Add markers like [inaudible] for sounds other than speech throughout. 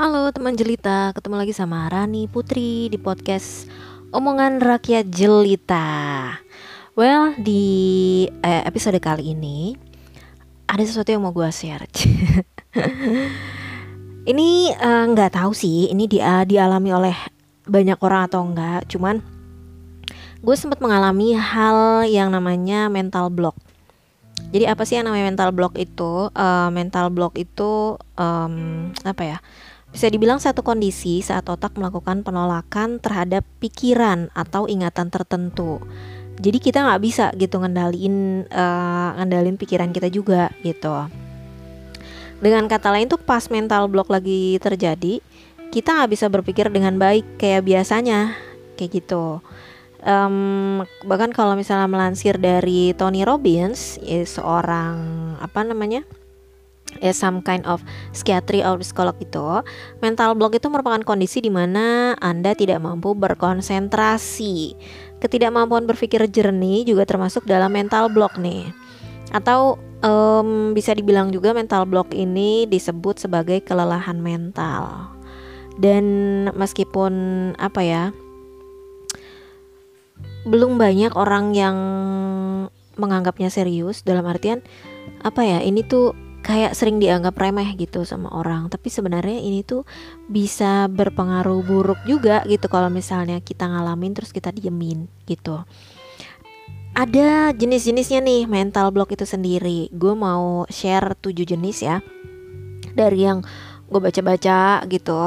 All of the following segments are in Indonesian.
Halo teman jelita, ketemu lagi sama Rani Putri di podcast Omongan Rakyat Jelita. Well, di eh, episode kali ini ada sesuatu yang mau gue share. [laughs] ini eh, nggak uh, tahu sih, ini dia dialami oleh banyak orang atau enggak. Cuman gue sempat mengalami hal yang namanya mental block. Jadi apa sih yang namanya mental block itu? Uh, mental block itu um, apa ya? Bisa dibilang satu kondisi saat otak melakukan penolakan terhadap pikiran atau ingatan tertentu. Jadi kita nggak bisa gitu ngendalin uh, ngendalin pikiran kita juga gitu. Dengan kata lain tuh pas mental block lagi terjadi, kita nggak bisa berpikir dengan baik kayak biasanya, kayak gitu. Um, bahkan kalau misalnya melansir dari Tony Robbins, ya seorang apa namanya? Ya some kind of psychiatry or psikolog itu mental block itu merupakan kondisi di mana Anda tidak mampu berkonsentrasi. Ketidakmampuan berpikir jernih juga termasuk dalam mental block nih. Atau um, bisa dibilang juga mental block ini disebut sebagai kelelahan mental. Dan meskipun apa ya belum banyak orang yang menganggapnya serius dalam artian apa ya ini tuh kayak sering dianggap remeh gitu sama orang. Tapi sebenarnya ini tuh bisa berpengaruh buruk juga gitu kalau misalnya kita ngalamin terus kita diemin gitu. Ada jenis-jenisnya nih mental block itu sendiri. Gue mau share tujuh jenis ya. Dari yang gue baca-baca gitu.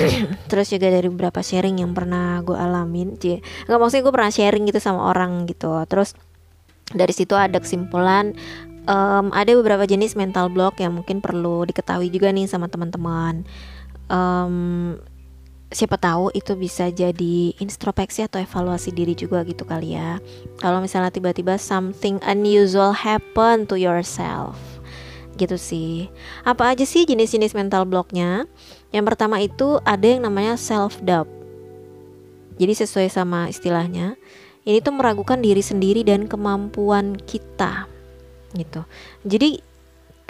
[clears throat] Terus juga dari beberapa sharing yang pernah gue alamin cie. Nggak maksudnya gue pernah sharing gitu sama orang gitu. Terus dari situ ada kesimpulan um, ada beberapa jenis mental block yang mungkin perlu diketahui juga nih sama teman-teman. Um, siapa tahu itu bisa jadi introspeksi atau evaluasi diri juga gitu kali ya. Kalau misalnya tiba-tiba something unusual happen to yourself. Gitu sih. Apa aja sih jenis-jenis mental blocknya? Yang pertama itu ada yang namanya self doubt. Jadi sesuai sama istilahnya, ini tuh meragukan diri sendiri dan kemampuan kita gitu. Jadi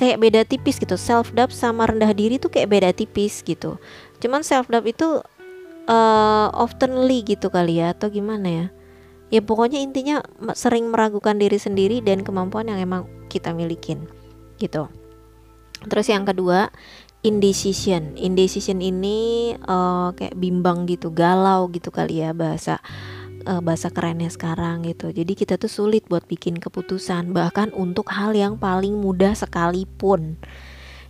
kayak beda tipis gitu. Self doubt sama rendah diri tuh kayak beda tipis gitu. Cuman self doubt itu uh, oftenly gitu kali ya atau gimana ya? Ya pokoknya intinya sering meragukan diri sendiri dan kemampuan yang emang kita milikin gitu. Terus yang kedua indecision. Indecision ini uh, kayak bimbang gitu galau gitu kali ya bahasa uh, bahasa kerennya sekarang gitu. Jadi kita tuh sulit buat bikin keputusan bahkan untuk hal yang paling mudah sekalipun.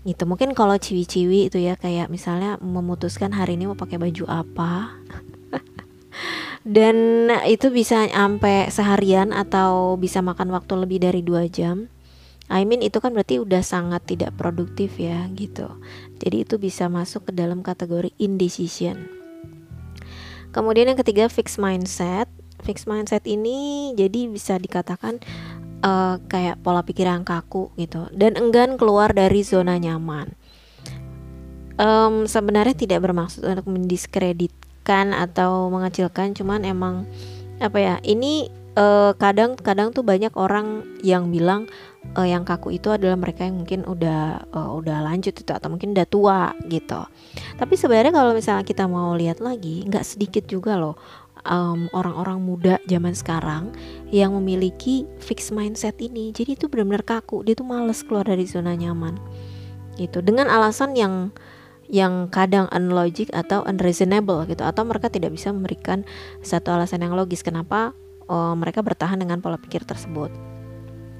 Gitu. Mungkin kalau ciwi-ciwi itu ya kayak misalnya memutuskan hari ini mau pakai baju apa. [laughs] Dan itu bisa sampai seharian atau bisa makan waktu lebih dari dua jam. I mean itu kan berarti udah sangat tidak produktif ya gitu. Jadi itu bisa masuk ke dalam kategori indecision. Kemudian yang ketiga fixed mindset. Fixed mindset ini jadi bisa dikatakan uh, kayak pola pikir yang kaku gitu dan enggan keluar dari zona nyaman. Um, sebenarnya tidak bermaksud untuk mendiskreditkan atau mengecilkan, cuman emang apa ya ini kadang-kadang uh, tuh banyak orang yang bilang uh, yang kaku itu adalah mereka yang mungkin udah uh, udah lanjut itu atau mungkin udah tua gitu. Tapi sebenarnya kalau misalnya kita mau lihat lagi, nggak sedikit juga loh orang orang-orang muda zaman sekarang yang memiliki fixed mindset ini. Jadi itu benar-benar kaku, dia tuh males keluar dari zona nyaman. Gitu. Dengan alasan yang yang kadang unlogic atau unreasonable gitu atau mereka tidak bisa memberikan satu alasan yang logis kenapa uh, mereka bertahan dengan pola pikir tersebut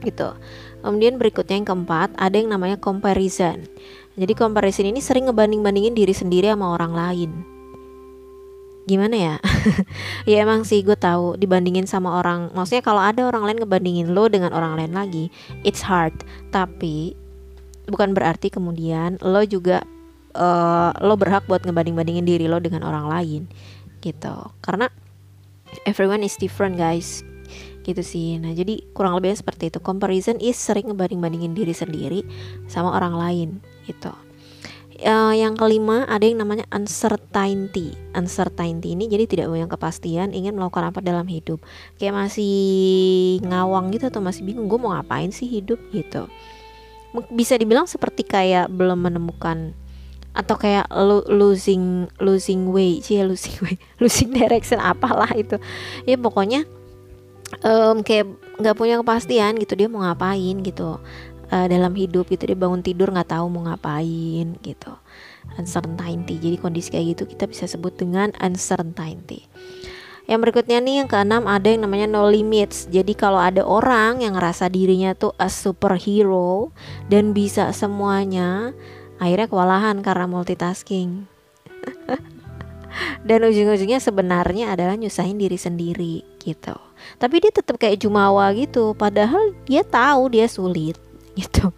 gitu. Kemudian berikutnya yang keempat ada yang namanya comparison. Jadi comparison ini sering ngebanding-bandingin diri sendiri sama orang lain. Gimana ya? [laughs] ya emang sih gue tahu dibandingin sama orang. Maksudnya kalau ada orang lain ngebandingin lo dengan orang lain lagi, it's hard. Tapi bukan berarti kemudian lo juga uh, lo berhak buat ngebanding-bandingin diri lo dengan orang lain gitu. Karena everyone is different guys gitu sih. Nah jadi kurang lebihnya seperti itu. Comparison is sering ngebanding-bandingin diri sendiri sama orang lain gitu. Uh, yang kelima ada yang namanya uncertainty. Uncertainty ini jadi tidak punya kepastian ingin melakukan apa dalam hidup. Kayak masih ngawang gitu atau masih bingung gue mau ngapain sih hidup? Gitu. Bisa dibilang seperti kayak belum menemukan atau kayak lo losing losing way. Sih losing way. [laughs] Losing direction apalah itu. Ya pokoknya um, kayak nggak punya kepastian gitu dia mau ngapain gitu uh, dalam hidup gitu dia bangun tidur nggak tahu mau ngapain gitu uncertainty jadi kondisi kayak gitu kita bisa sebut dengan uncertainty yang berikutnya nih yang keenam ada yang namanya no limits. Jadi kalau ada orang yang ngerasa dirinya tuh a superhero dan bisa semuanya, akhirnya kewalahan karena multitasking. [laughs] dan ujung-ujungnya sebenarnya adalah nyusahin diri sendiri gitu. Tapi dia tetap kayak jumawa gitu, padahal dia tahu dia sulit [laughs] gitu.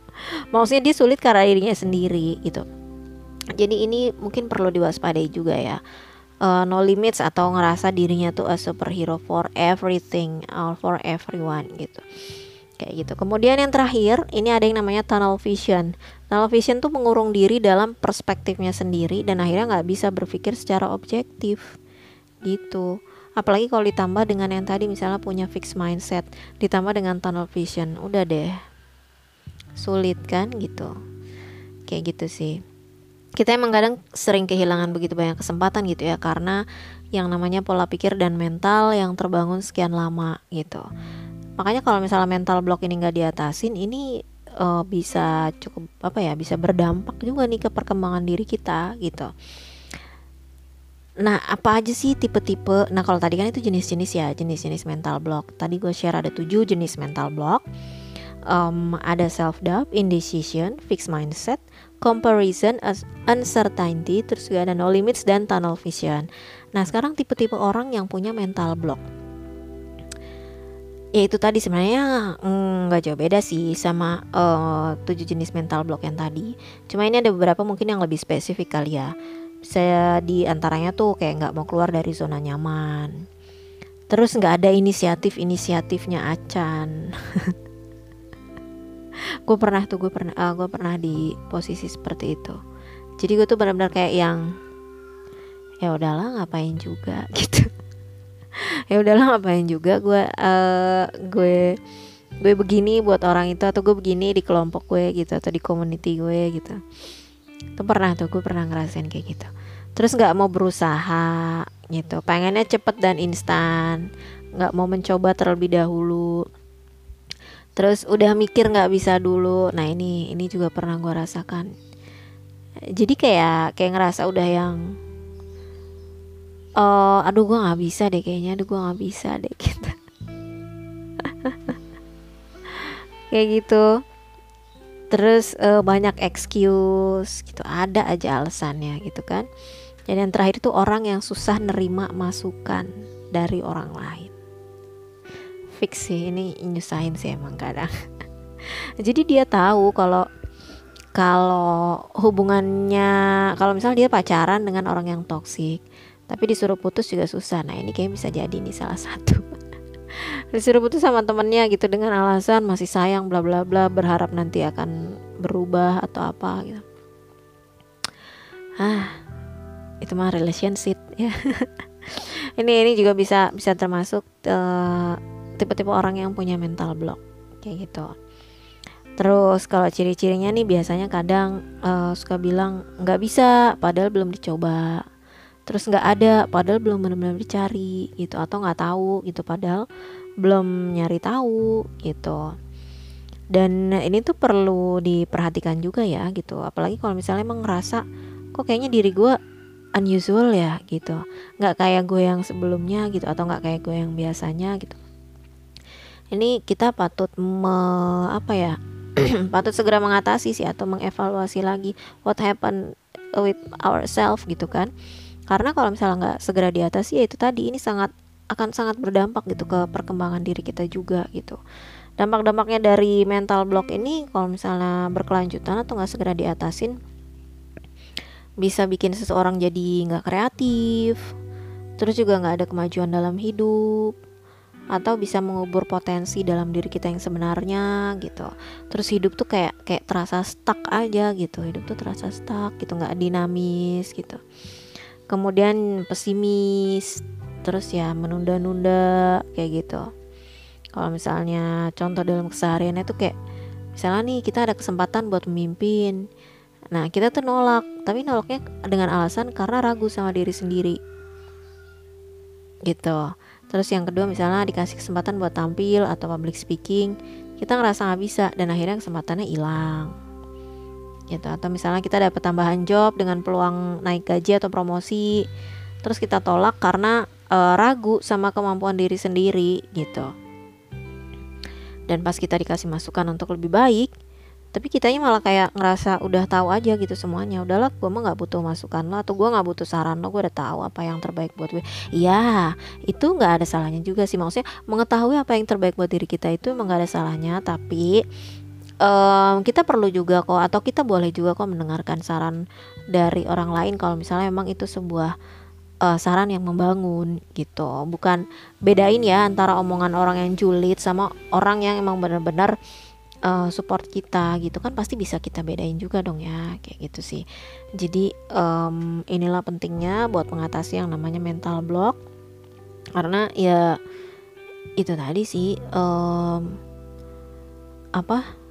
Maksudnya dia sulit karena dirinya sendiri gitu. Jadi ini mungkin perlu diwaspadai juga ya. Uh, no limits atau ngerasa dirinya tuh a superhero for everything or for everyone gitu. Kayak gitu. Kemudian yang terakhir ini ada yang namanya tunnel vision. Tunnel vision tuh mengurung diri dalam perspektifnya sendiri dan akhirnya nggak bisa berpikir secara objektif gitu apalagi kalau ditambah dengan yang tadi misalnya punya fixed mindset ditambah dengan tunnel vision udah deh. Sulit kan gitu. Kayak gitu sih. Kita emang kadang sering kehilangan begitu banyak kesempatan gitu ya karena yang namanya pola pikir dan mental yang terbangun sekian lama gitu. Makanya kalau misalnya mental block ini nggak diatasin ini uh, bisa cukup apa ya bisa berdampak juga nih ke perkembangan diri kita gitu Nah, apa aja sih tipe-tipe? Nah, kalau tadi kan itu jenis-jenis ya, jenis-jenis mental block. Tadi gue share ada tujuh jenis mental block. Um, ada self doubt, indecision, fixed mindset, comparison, uncertainty, terus juga ada no limits dan tunnel vision. Nah, sekarang tipe-tipe orang yang punya mental block. Ya itu tadi sebenarnya mm, nggak mm, jauh beda sih sama uh, tujuh jenis mental block yang tadi. Cuma ini ada beberapa mungkin yang lebih spesifik kali ya. Saya di antaranya tuh kayak nggak mau keluar dari zona nyaman. Terus nggak ada inisiatif-inisiatifnya acan. [laughs] gue pernah tuh gue pernah uh, gue pernah di posisi seperti itu jadi gue tuh benar-benar kayak yang ya udahlah ngapain juga [laughs] gitu ya udahlah ngapain juga gue uh, gue gue begini buat orang itu atau gue begini di kelompok gue gitu atau di community gue gitu tuh pernah tuh gue pernah ngerasain kayak gitu. Terus nggak mau berusaha gitu. Pengennya cepet dan instan. Nggak mau mencoba terlebih dahulu. Terus udah mikir nggak bisa dulu. Nah ini ini juga pernah gue rasakan. Jadi kayak kayak ngerasa udah yang uh, aduh gue nggak bisa deh kayaknya. Aduh gue nggak bisa deh [laughs] gitu. Kayak gitu terus uh, banyak excuse gitu ada aja alasannya gitu kan. Dan yang terakhir itu orang yang susah nerima masukan dari orang lain. Fix sih ini nyusahin sih emang kadang. [laughs] Jadi dia tahu kalau kalau hubungannya kalau misalnya dia pacaran dengan orang yang toksik tapi disuruh putus juga susah. Nah ini kayak bisa jadi nih salah satu disuruh putus sama temennya gitu dengan alasan masih sayang bla bla bla berharap nanti akan berubah atau apa gitu. Ah itu mah relationship ya. [laughs] Ini ini juga bisa bisa termasuk uh, tipe-tipe orang yang punya mental block kayak gitu. Terus kalau ciri-cirinya nih biasanya kadang uh, suka bilang nggak bisa padahal belum dicoba. Terus nggak ada padahal belum benar-benar dicari gitu atau nggak tahu gitu padahal belum nyari tahu gitu. Dan ini tuh perlu diperhatikan juga ya gitu. Apalagi kalau misalnya emang ngerasa kok kayaknya diri gue unusual ya gitu. Nggak kayak gue yang sebelumnya gitu atau nggak kayak gue yang biasanya gitu. Ini kita patut me, apa ya [clears throat] patut segera mengatasi sih atau mengevaluasi lagi what happened with ourselves gitu kan. Karena kalau misalnya nggak segera diatasi ya itu tadi ini sangat akan sangat berdampak gitu ke perkembangan diri kita juga gitu. Dampak-dampaknya dari mental block ini kalau misalnya berkelanjutan atau nggak segera diatasin bisa bikin seseorang jadi nggak kreatif terus juga nggak ada kemajuan dalam hidup atau bisa mengubur potensi dalam diri kita yang sebenarnya gitu. Terus hidup tuh kayak kayak terasa stuck aja gitu hidup tuh terasa stuck gitu nggak dinamis gitu. Kemudian pesimis terus ya menunda-nunda kayak gitu. Kalau misalnya contoh dalam kesehariannya tuh kayak misalnya nih kita ada kesempatan buat memimpin. Nah kita tuh nolak tapi nolaknya dengan alasan karena ragu sama diri sendiri. Gitu. Terus yang kedua misalnya dikasih kesempatan buat tampil atau public speaking kita ngerasa nggak bisa dan akhirnya kesempatannya hilang. Gitu. Atau misalnya kita dapat tambahan job dengan peluang naik gaji atau promosi terus kita tolak karena e, ragu sama kemampuan diri sendiri gitu. Dan pas kita dikasih masukan untuk lebih baik tapi kitanya malah kayak ngerasa udah tahu aja gitu semuanya. Udahlah gue mah nggak butuh masukan lo atau gue nggak butuh saran lo gue udah tahu apa yang terbaik buat gue. Iya itu nggak ada salahnya juga sih. Maksudnya mengetahui apa yang terbaik buat diri kita itu emang gak ada salahnya tapi um, kita perlu juga kok atau kita boleh juga kok mendengarkan saran dari orang lain kalau misalnya emang itu sebuah uh, saran yang membangun gitu. Bukan bedain ya antara omongan orang yang julid sama orang yang emang benar-benar uh, support kita gitu. Kan pasti bisa kita bedain juga dong ya kayak gitu sih. Jadi um, inilah pentingnya buat mengatasi yang namanya mental block. Karena ya itu tadi sih um, apa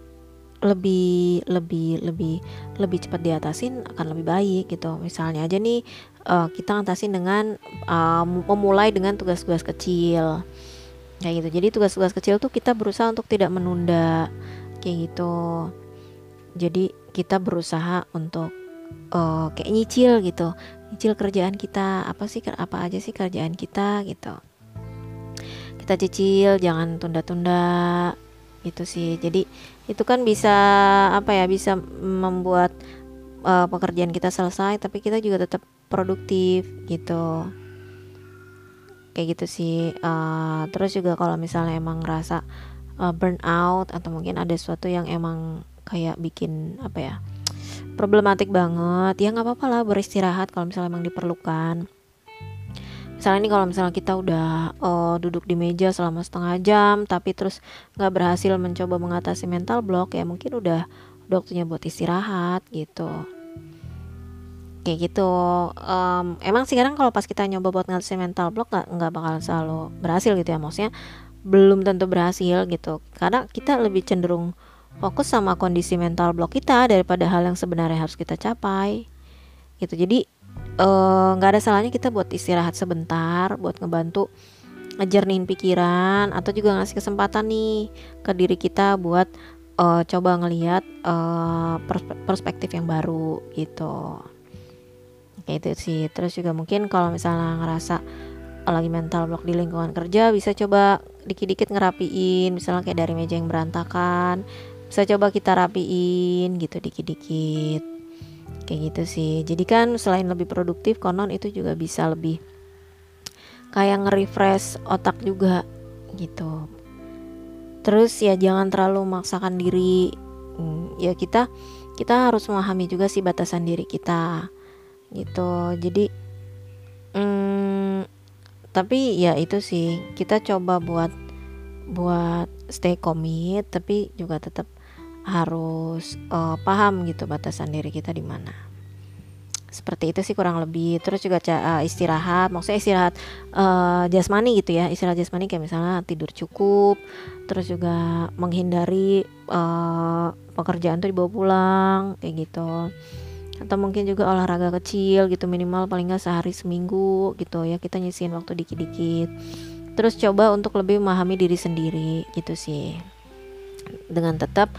lebih lebih lebih lebih cepat diatasin akan lebih baik gitu. Misalnya aja nih uh, kita ngatasin dengan uh, memulai dengan tugas-tugas kecil. Kayak gitu. Jadi tugas-tugas kecil tuh kita berusaha untuk tidak menunda. Kayak gitu. Jadi kita berusaha untuk uh, kayak nyicil gitu. Nyicil kerjaan kita. Apa sih apa aja sih kerjaan kita gitu. Kita cicil jangan tunda-tunda gitu sih. Jadi itu kan bisa apa ya bisa membuat uh, pekerjaan kita selesai tapi kita juga tetap produktif gitu. Kayak gitu sih. Uh, terus juga kalau misalnya emang ngerasa uh, burn out atau mungkin ada sesuatu yang emang kayak bikin apa ya [tsk] problematik banget ya nggak apa-apa lah beristirahat kalau misalnya emang diperlukan misalnya ini kalau misalnya kita udah uh, duduk di meja selama setengah jam tapi terus nggak berhasil mencoba mengatasi mental block ya mungkin udah waktunya buat istirahat gitu. Kayak gitu. Um, emang sih kadang kalau pas kita nyoba buat ngatasi mental block nggak nggak bakal selalu berhasil gitu ya. Maksudnya belum tentu berhasil gitu. Karena kita lebih cenderung fokus sama kondisi mental block kita daripada hal yang sebenarnya harus kita capai. Gitu. Jadi nggak uh, ada salahnya kita buat istirahat sebentar buat ngebantu ngejernihin pikiran atau juga ngasih kesempatan nih ke diri kita buat uh, coba ngelihat uh, perspektif yang baru gitu. Kayak itu sih. Terus juga mungkin kalau misalnya ngerasa lagi mental block di lingkungan kerja bisa coba dikit-dikit ngerapiin. Misalnya kayak dari meja yang berantakan bisa coba kita rapiin gitu dikit-dikit kayak gitu sih. Jadi kan selain lebih produktif konon itu juga bisa lebih kayak nge-refresh otak juga gitu. Terus ya jangan terlalu memaksakan diri. Hmm, ya kita kita harus memahami juga sih batasan diri kita gitu. Jadi hmm, tapi ya itu sih kita coba buat buat stay commit tapi juga tetap harus uh, paham gitu batasan diri kita di mana. Seperti itu sih kurang lebih. Terus juga uh, istirahat maksudnya istirahat uh, jasmani gitu ya. Istirahat jasmani kayak misalnya tidur cukup terus juga menghindari uh, pekerjaan tuh dibawa pulang kayak gitu. Atau mungkin juga olahraga kecil gitu minimal paling nggak sehari seminggu gitu ya kita nyisihin waktu dikit-dikit. Terus coba untuk lebih memahami diri sendiri gitu sih. Dengan tetap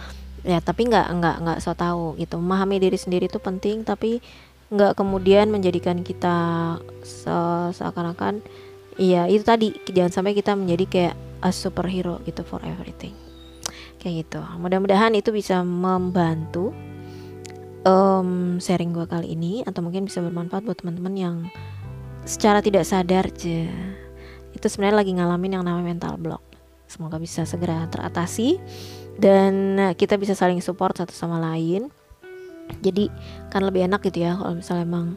ya tapi nggak nggak nggak so tahu gitu. Memahami diri sendiri itu penting tapi nggak kemudian menjadikan kita se seakan-akan iya itu tadi jangan sampai kita menjadi kayak a superhero gitu for everything. Kayak gitu. Mudah-mudahan itu bisa membantu um, sharing gue kali ini atau mungkin bisa bermanfaat buat teman-teman yang secara tidak sadar aja itu sebenarnya lagi ngalamin yang namanya mental block. Semoga bisa segera teratasi dan kita bisa saling support satu sama lain jadi kan lebih enak gitu ya kalau misalnya emang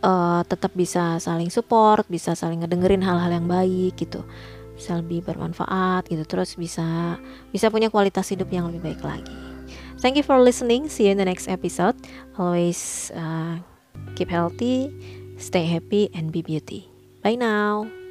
uh, tetap bisa saling support bisa saling ngedengerin hal-hal yang baik gitu bisa lebih bermanfaat gitu terus bisa bisa punya kualitas hidup yang lebih baik lagi Thank you for listening. See you in the next episode. Always uh, keep healthy, stay happy, and be beauty. Bye now.